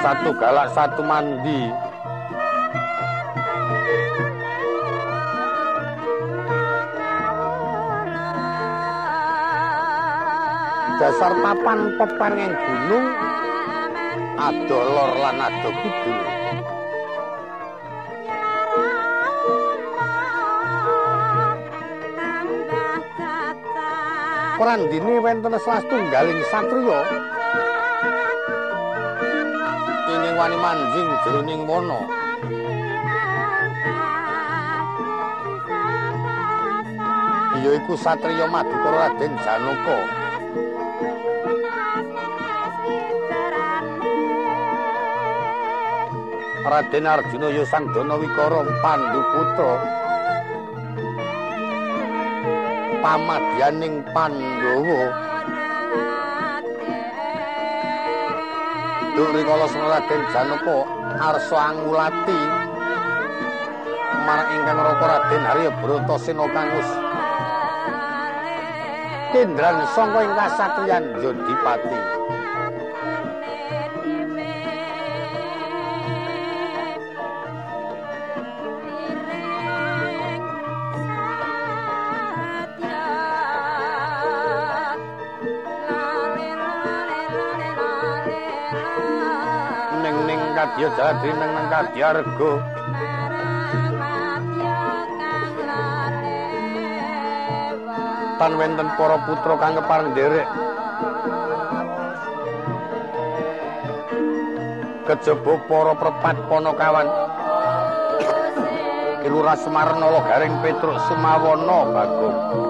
satu galak satu mandi. Dasar papan peparing gunung adolor lan ado kidul Prandini wenten salah tunggaling satriya. Inging wani manjing jroning wana ya iku satriya Madukara Raden Janaka. Raden Arjuna ya Sandana Wikara Pandhu putra pamadyaning Pandhawa. Duk rikala Raden Janaka arsa angulati. Marang ingkang Raka Raden Arya Brata Sena kang wis kendran sangka ing kasatriyan Jodipati dadi nang nang kadya rego tan wenten para putra kang kepareng nderek. Kejaba para prepat ponokawan Kilura Semarna Garing Petruk Sumawana Bagong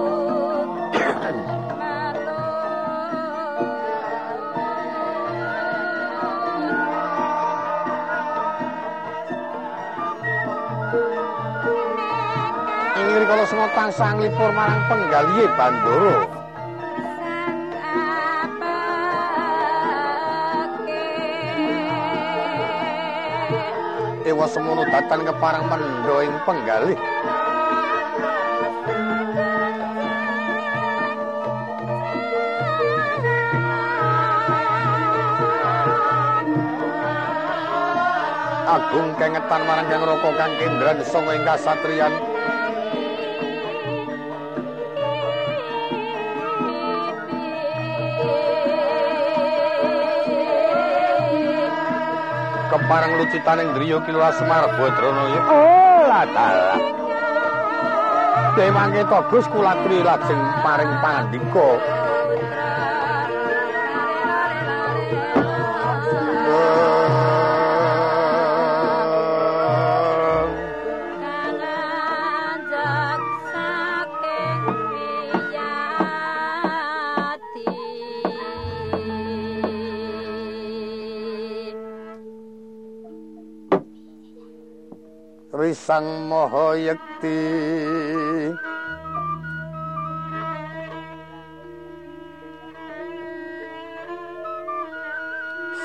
tansah nglipur marang penggalihe Bandara. Ewa semono datan keparang mendho ing penggalih. Agung kengetan marang yang rokok kang kendran sanga ing kasatriyan keparang lucitaning driya kilura semar badrana ya oh latala dewange togus kulatri lajeng paring pandika Sang Maha Yekti.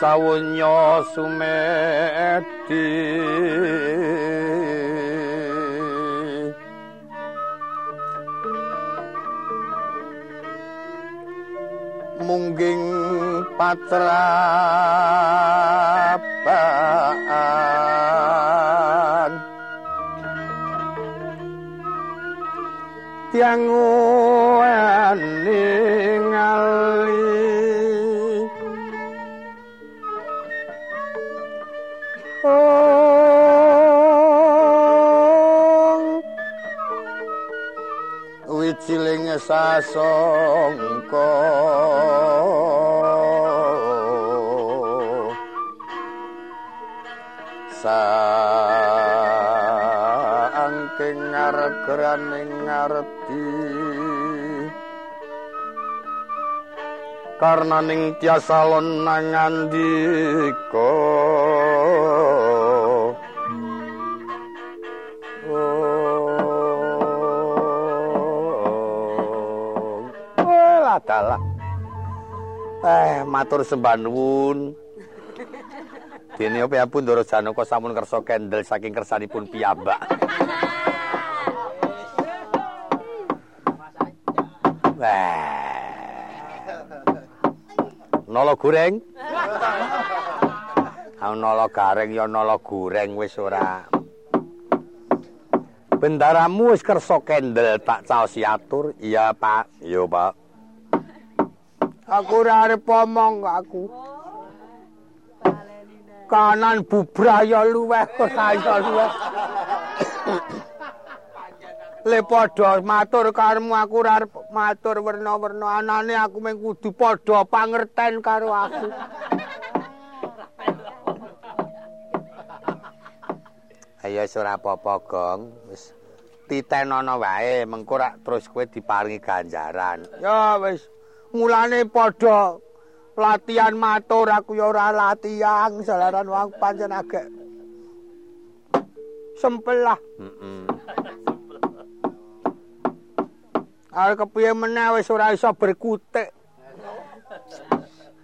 Sawunya Sumedi Mungging patrapaan tiang ningali oh wiciling sasongko. Saangking ngarep-ngarep ngerti karena ning tiasa lon nangandika adalah eh matur sembah nuwun. Dene pun Ndara Janaka sampun kersa kendel saking kersanipun piyambak Nolo goreng. Nolo gareng ya nolo goreng wis ora. Bendaramu wis kersa kendel tak caos atur. Iya, Pak. Iya, Pak. Aku ora arep omong aku. Kanan bubraya luweh kok saya luweh. Le padha matur karemu aku ora matur werna-werna anane aku mung kudu padha pangerten karo aku Ayo ora apa-apa, Gong. Wis titenono wae, mengko rak terus kowe diparingi ganjaran. Ya wis, mulane padha latihan matur aku ya ora latihan salaran wong pancen agek sempel lah. Heeh. Are kepiye meneh wis ora iso berkutik.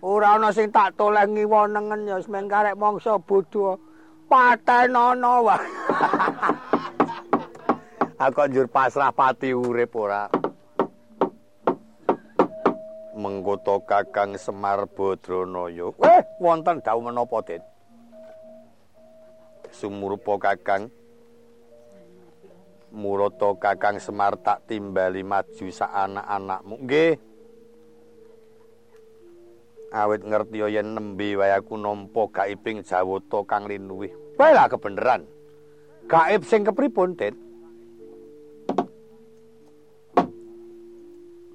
Ora ana sing tak toleh ngiwonengen ya wis mengkarek mangsa bodho. Patenono wae. Aku njur pasrah pati urip ora. Mengkoto Kakang Semar Badranaya. Weh, wonten dawuh menapa, Dit? Sumurupa Kakang Murata Kakang Semar tak timbali maju sak anak-anakmu. Nggih. Awit ngerti yen nembe wae aku nampa gaibing Jawata kang linuwih. Wae lah kebeneran. Gaib sing kepripun, Dit?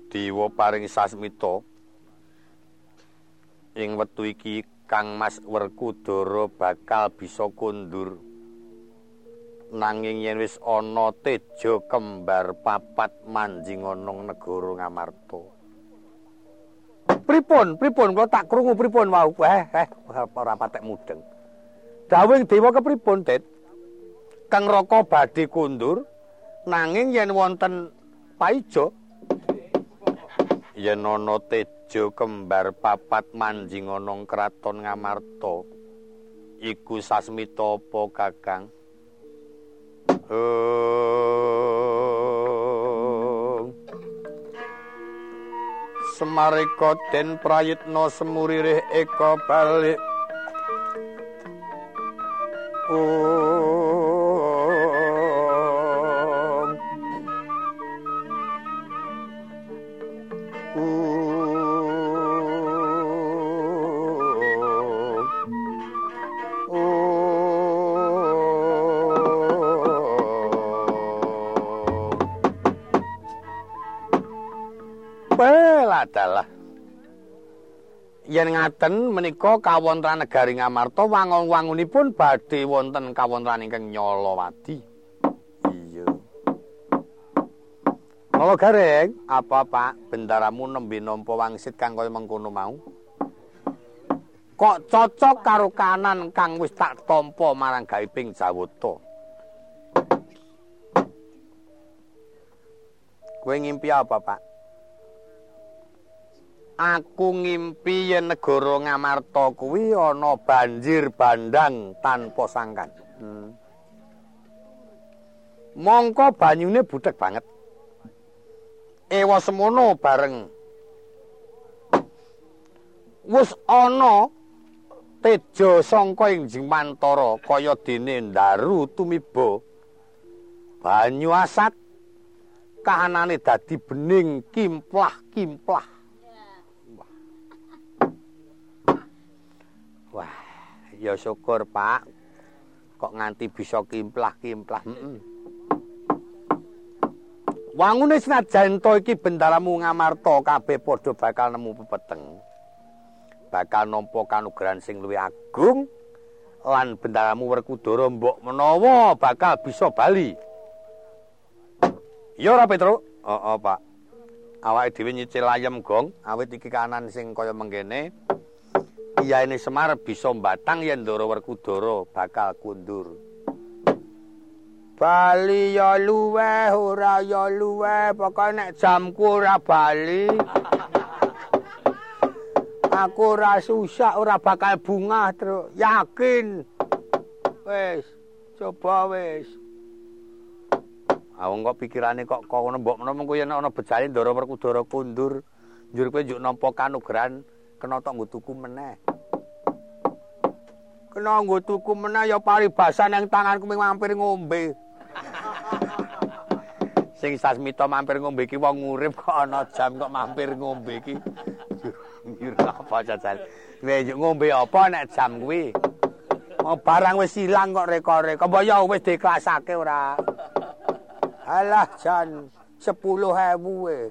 Dewa paring sasmita ing wektu iki Kang Mas Werkudara bakal bisa kundur nanging yen wis ana teja kembar papat manjing ana negara Ngamarta. Pripun? Pripun kula tak krungu pripun wau? Eh, eh ora patek mudeng. Dawing dewa kepripun, Dit? Kang Raka badhe kundur nanging yen wonten paijo yen ana teja kembar papat manjing ana kraton Ngamarta iku sasmita apa Kakang? Semarika den prayitna semuririh eka balik yen ngaten menika kawontenan negari Ngamarta wangun-wangunipun badhe wonten kawontenan ingkang Nyolowadi. Iya. Mala gareng, apa Pak bendaramu nembe nampa wangsit kang kaya mengkono mau? Kok cocok karo kanan kang wis tak tampa marang gaiping Jawata. Kowe ngimpi apa, Pak? Aku ngimpi yen negara Ngamarta kuwi ana banjir bandang tanpa sangkan. Hmm. Mongko banyune butek banget. Ewa semono bareng. Wus ana teja sangka ing Jimantara kaya dene ndaru tumiba. Banyu asat kahanane dadi bening kimplah-kimplah. Ya syukur pak. Kok nganti bisa kimplah-kimplah. Heeh wangune senajan to iki bendaramu ngamarta kabeh padha bakal nemu pepeteng. Bakal nampa kanugrahan sing luwih agung lan bendaramu werkudara mbok menawa bakal bisa bali. Ya ora petro? Oh, oh pak. Awake dhewe nyicil ayem gong. Awit iki kanan sing kaya mengkene Iyane Semar bisa mbatang yen Ndara Werkudara bakal kundur. Bali ya luweh ora ya luweh, pokoke nek jamku ora bali. Aku ora susah ora bakal bunga terus. Yakin. Wis, coba wis. Awong kok pikirane kok kok ngono mbok menawa yen ana bejane Ndara Werkudara kundur, njur kowe njuk nampa kanugrahan kena tok nggo tuku meneh. Kena nggo tuku meneh ya paribasan nang tanganku ming mampir ngombe. Sing sasmita mampir ngombe iki wong urip kok ana jam kok mampir ngombe iki. Apa cacal. ngombe apa nek jam kuwi? Mau barang wis ilang kok reko-reko. Mbok ya wis diklasake ora. Alah jan 10.000 we.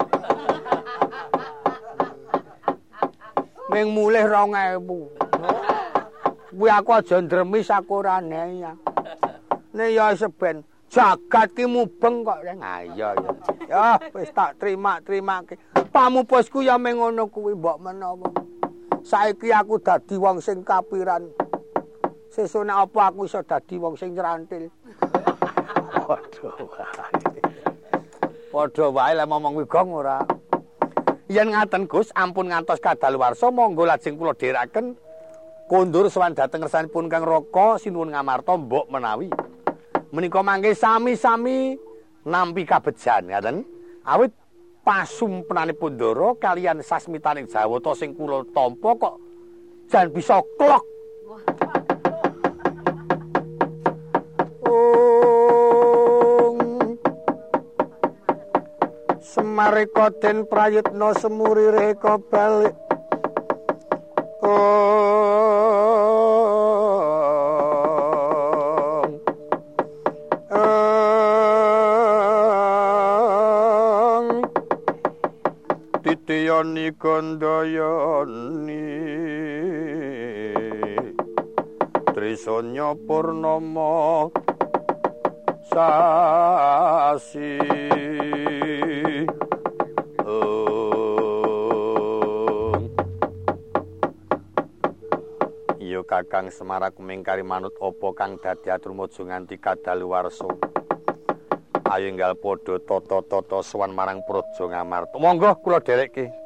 Ming mulih 2.000. Kuwi aku aja ndremis aku ora ya. Ne ya seben jagat ki mubeng kok reng. Ha iya ya. Ya wis tak terima-terimake. Pamupusku ya meng ngono kuwi mbok menawa. Saiki aku dadi wong sing kapiran. Sesuk nek apa aku iso dadi wong sing nyrantil. Padha wae. Padha wae lek momong wigong ora. Yen ngaten Gus, ampun ngantos kadaluwarsa monggo lajeng kula dheraken kondur sowan dhateng ngersanipun Kang Raka sinuwun ngamarta mbok menawi. Menika mangke sami-sami nampi kabejan ngaten. Awit pasumpenanipun Ndara kalian sasmitaning Jawata sing kula tampa kok jan bisa klok. Semarika den prayitna semuri reka balik. Titiyani kandayani Trisanya purnama sasi kakang semarak mengkari manut opo kang dadi atur mojo nganti kadaluwarsa. Ayo enggal padha tata-tata sowan marang praja ngamarta. Monggo kula dherekke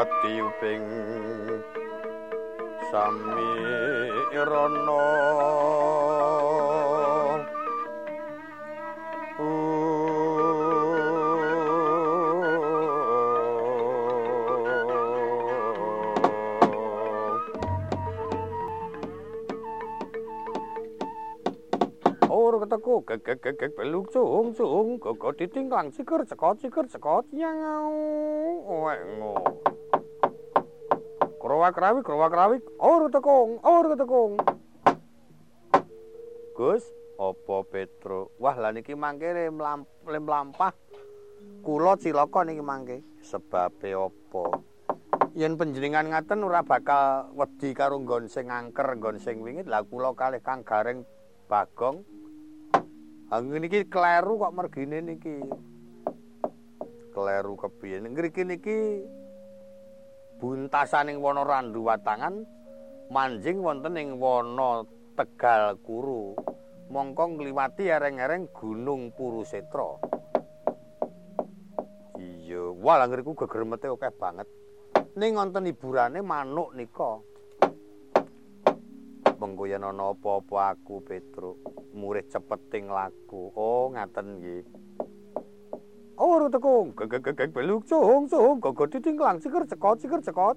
katiuping sami irana teku gek gek gek gek peluk cung cung. Gogo ditingklang. Ciker cekot ciker cekot. Yang owek ngo krowak rawik krowak rawik or tekung or tekung Gus opo Petro? Wah lah niki mangke lem lampah. Kula cilaka niki mangke. Sebabe opo yen panjenengan ngaten ora bakal wedi karo nggon sing angker nggon sing wingit. Lah kula kalih Kang Gareng Bagong. Angin iki kleru kok mergine niki. Kleru kepiye? Ngriki niki buntasaning wana randu watangan manjing wonten ing wana Tegal Kuru. Mongko ngliwati ereng-ereng Gunung Purusetra. Iya, wah ngriku gegremete akeh banget. Ning wonten hiburane manuk nika. mengko yen ana apa-apa aku Petruk murid cepeting laku oh ngaten nggih ora tekung. Gek-gek beluk cung cung gogo ditingklang ciker cekot ciker cekot.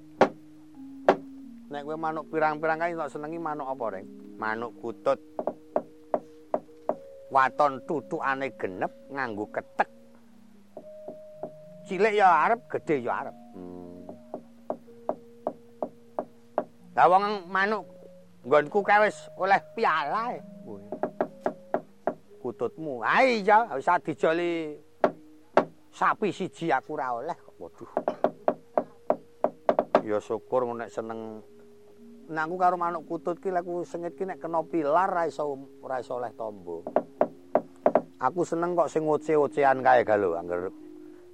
Nek kowe manuk pirang-pirang kae tak senengi manuk apa, Reng? Manuk kutut. Waton tutukane genep nganggo ketek. Cilik ya arep, gedhe ya arep. Hmm. Lah wong manuk nggonku kae wis oleh piala. Kututmu. Ha iya, wis dijoli sapi siji aku ora oleh kok. Waduh. Ya syukur nek seneng nangku karo manuk kutut ki lek sengit ki nek kena pilar ra iso ora iso oleh tombo. Aku seneng kok sing ngoce-ocean kae ga lho, angger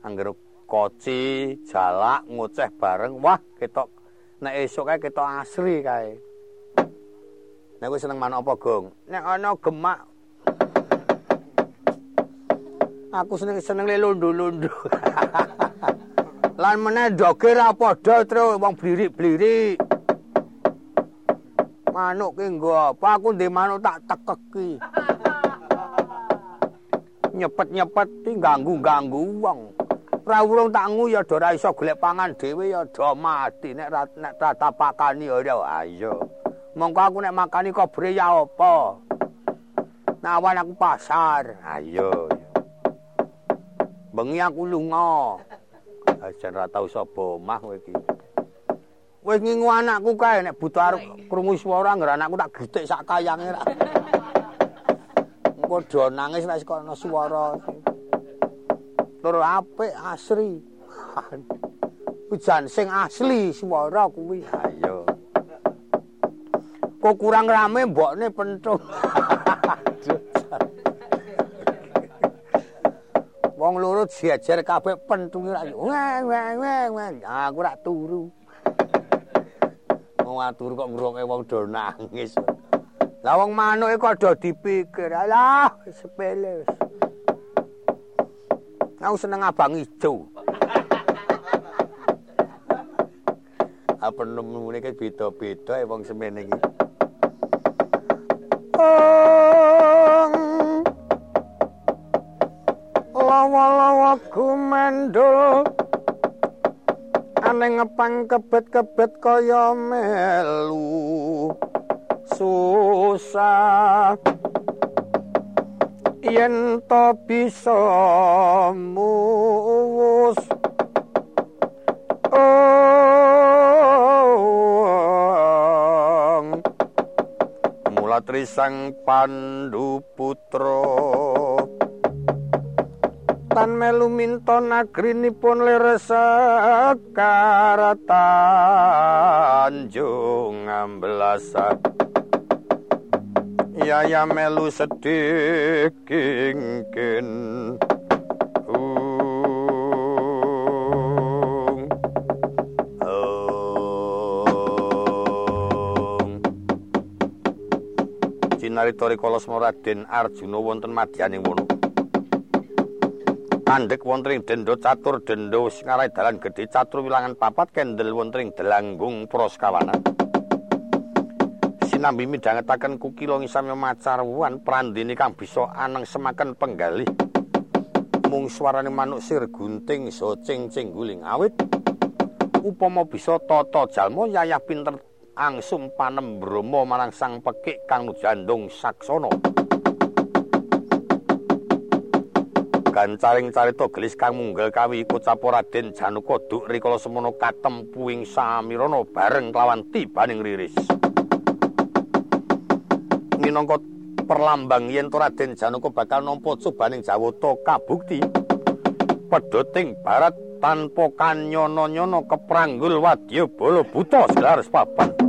angger koci, jalak, ngoceh bareng. Wah, ketok nek esuk kae ketok asri kae. Nek kowe seneng manuk apa, Gong? Nek ana gemak Aku seneng seneng londo-londo. Lan meneh doge ra padha terus wong blirik-blirik. Manuk ki nggo apa? Aku ndek manuk tak tekeki. Nyepet-nyepet ti ganggu-ganggu wong. Ra urung tak ngu ya ora iso golek pangan dhewe ya do mati nek nek tatapakani ora ayo. Mongko aku nek makani kobre ya apa? Nawan aku pasar. Ayo. Bengi aku lunga. Ajan ra tau sapa omah kowe iki. Wis ngingu anakku kae nek butuh arep krungu swara anggere anakku tak getik sak kayange ra. Engko do nangis nek ana swara. Tur apik asri. Ujan sing asli swara kuwi. Ayo. kok kurang rame mbokne pentung. Wong loro jejer kabeh pentunge ra. Aku rak turu. Wong turu kok ngrungokke wong do nangis. Lah wong manuke kok do dipikir. Alah sepele wis. Aku seneng abang ijo. Apa nemu ini beda-beda ya wong semene iki. Lawa-lawa kumendul ane ngepang kebet-kebet kaya melu. Susah. Yen to bisa muwus. Trisang Pandu Putra Tan melu minta nagrinipun leresak Tanjung ambelasan Yaya melu sedih kingkin narita rikala Raden Arjuna wonten madyaning wono. Andhek wonten ing denda catur denda sing arai dalan gedhe catur wilangan papat kendel wonten ing delanggung praskawana. Sinambi midhangetaken kukila ngisami macarwan prandini kang bisa aneng semaken penggalih. Mung swarane manuk sir gunting so cing-cing guling awit. Upama bisa tata jalma yayah pinter angsum panembrama marang sang pekik kang nujandung saksana. Gancaring carita gelis kang munggal kawi iku Raden Januka duk rikala semono katempuing samirana bareng kelawan tibaning riris. Minangka perlambang yen Raden Januka bakal nampa cobaning Jawata kabukti pedoting barat tanpa kanyono-nyono kepranggul wadya bala buta selar papan.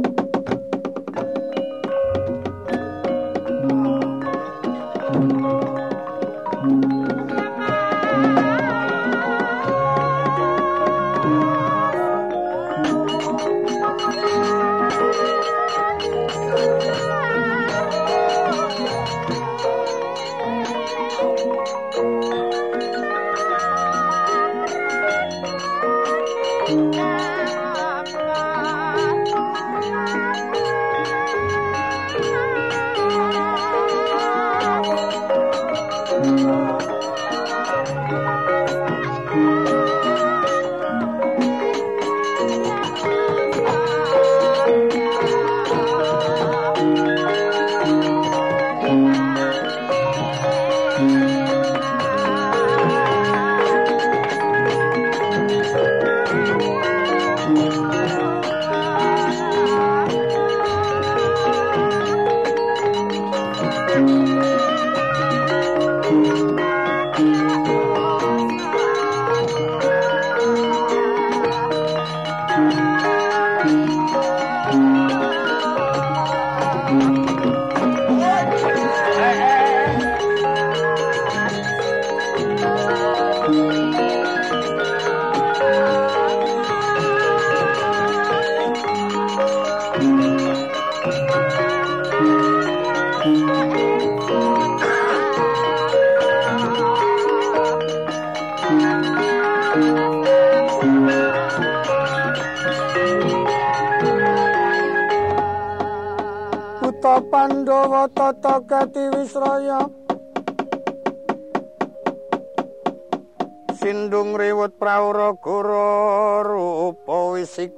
Tata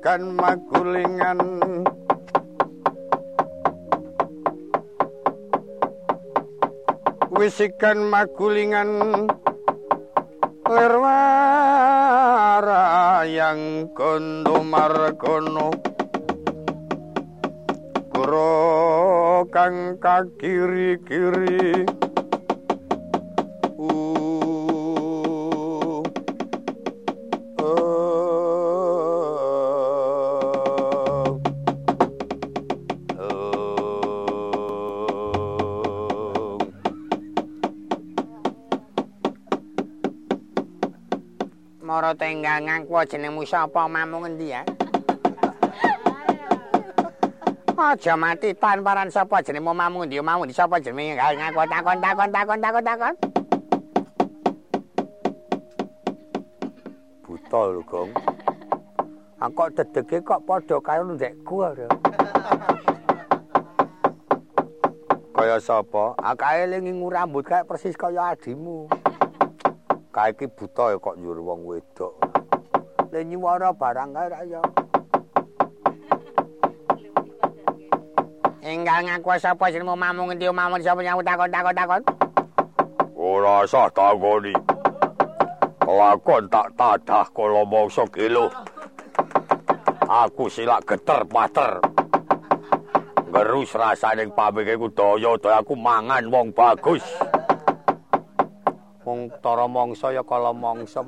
wisikan magulingan. Wisikan magulingan. Lerwara yang kondo margono. Guru kang kakiri-kiri Mara tenggang ngaku jenengmu sapa mamu ngendi ya? Aja mati tanparan sapa jenengmu mamu ndi mamu di sapa jenenge ngaku takon takon takon takon takon. Buta lho, Gong. Angkok dedege kok padha karo ndekku lho. Kaya sapa? Akae lingingu rambut kae persis kaya adimu. Kae iki buta kok nyuruh wong wedok. Le nyuwara barang kae ra ya. Enggal ngaku sapa jenengmu mamu ngendi mamu sapa nyawut takon takon. Ora usah takoni. Lakon tak tadah kala mangsa kilo. Aku silak geter pater. Ngerus rasane pamike ku daya daya aku mangan wong bagus. Wong tara mangsa ya kala mangsa.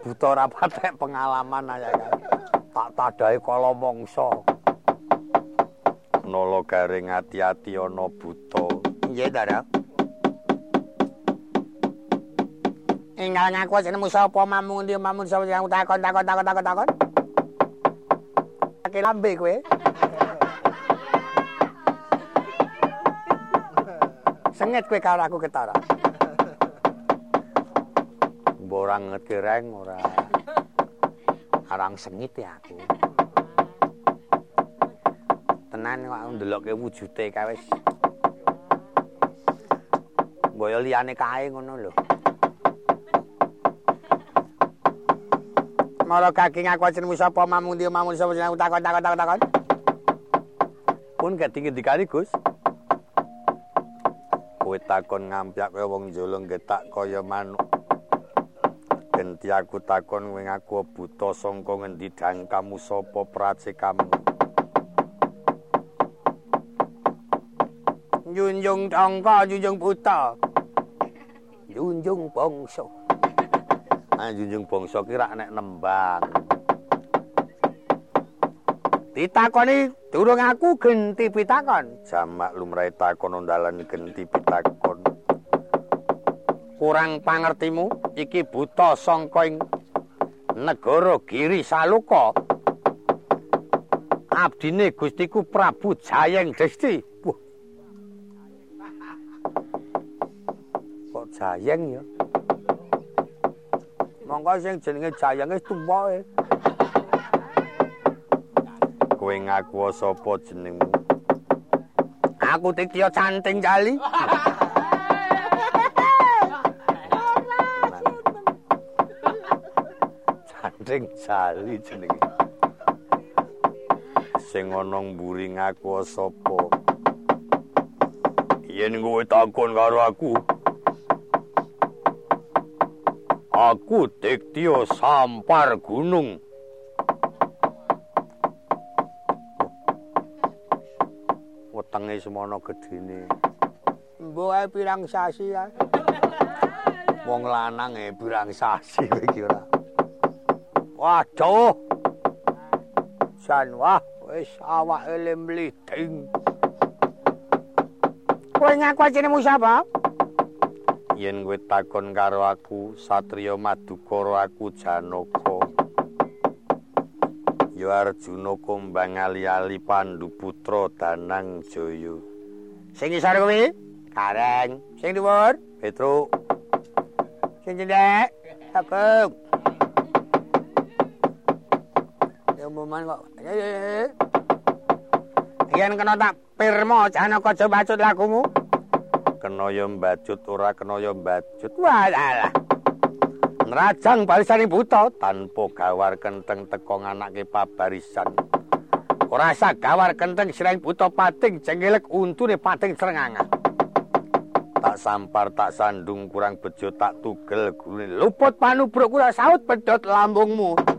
Buta ora patek pengalaman aja Tak tadahe kala mangsa. nolo garing ati-ati ana buta. Nggih, Dara. Enggal ngaku jenengmu sapa mamu ndi mamu sapa yang takon takon takon takon takon. Pakai lambe kowe. Sengit kowe karo aku ketara. Ora ngerti reng ora. Arang sengit ya aku. Tenan kok ndelokke wujude kae wis. Boyo liyane kae ngono lho. Mara kaki ngaku jenengmu sapa mamu ndi mamu sapa jenengmu takon takon takon takon. Pun ketingi dikali Gus. Kowe takon ngampyak kaya wong jolong getak kaya manuk. Genti aku takon kowe ngaku buta sangka ngendi dangkamu sapa prace kamu. Junjung tangka junjung buta. Junjung bangsa. Ah junjung bangsa ki rak nek nembang. Ditakoni durung aku genti pitakon. Jamak lumrahe takon ondalan genti pitakon. Kurang pangertimu iki buta sangka ing negara Giri Saluka. Abdine Gustiku Prabu Jayeng Desti. Wah. Kok Jayeng ya? Monggo sing jenenge Jayeng wis tuwa e. kowe ngaku sapa jenengmu? Aku Titya Canting Jali. Canting Jali jenenge. Sing ana mburi ngaku sapa? Yen kowe takon karo aku. Aku Titya Sampar Gunung. wetenge semono gedene. Mbok ae pirang sasi ae. Wong lanang e pirang sasi iki ora. Waduh. San wah wis awake lemliting. Kowe ngaku jenengmu sapa? Yen kowe takon karo aku Satriya Madukara aku Janaka. Ya Arjuna kumbang ali-ali Pandu putra Danang Jaya. Sing isor kuwi? Kareng. Sing dhuwur? Petruk. Sing cendhek? Agung. Ya moman kok. Yen kena tak pirma Janaka aja bacut lakumu. Kena ya mbacut ora kena ya mbacut. Walah. Nrajang barisaning buta tanpa gawar kenteng teko nganake pabarisan. Ora sak gawar kenteng siraing buta pating cengelek untune pating srenganga. Tak sampar tak sandung kurang bejo tak tugel gulune luput panubruk kula saut pedhot lambungmu.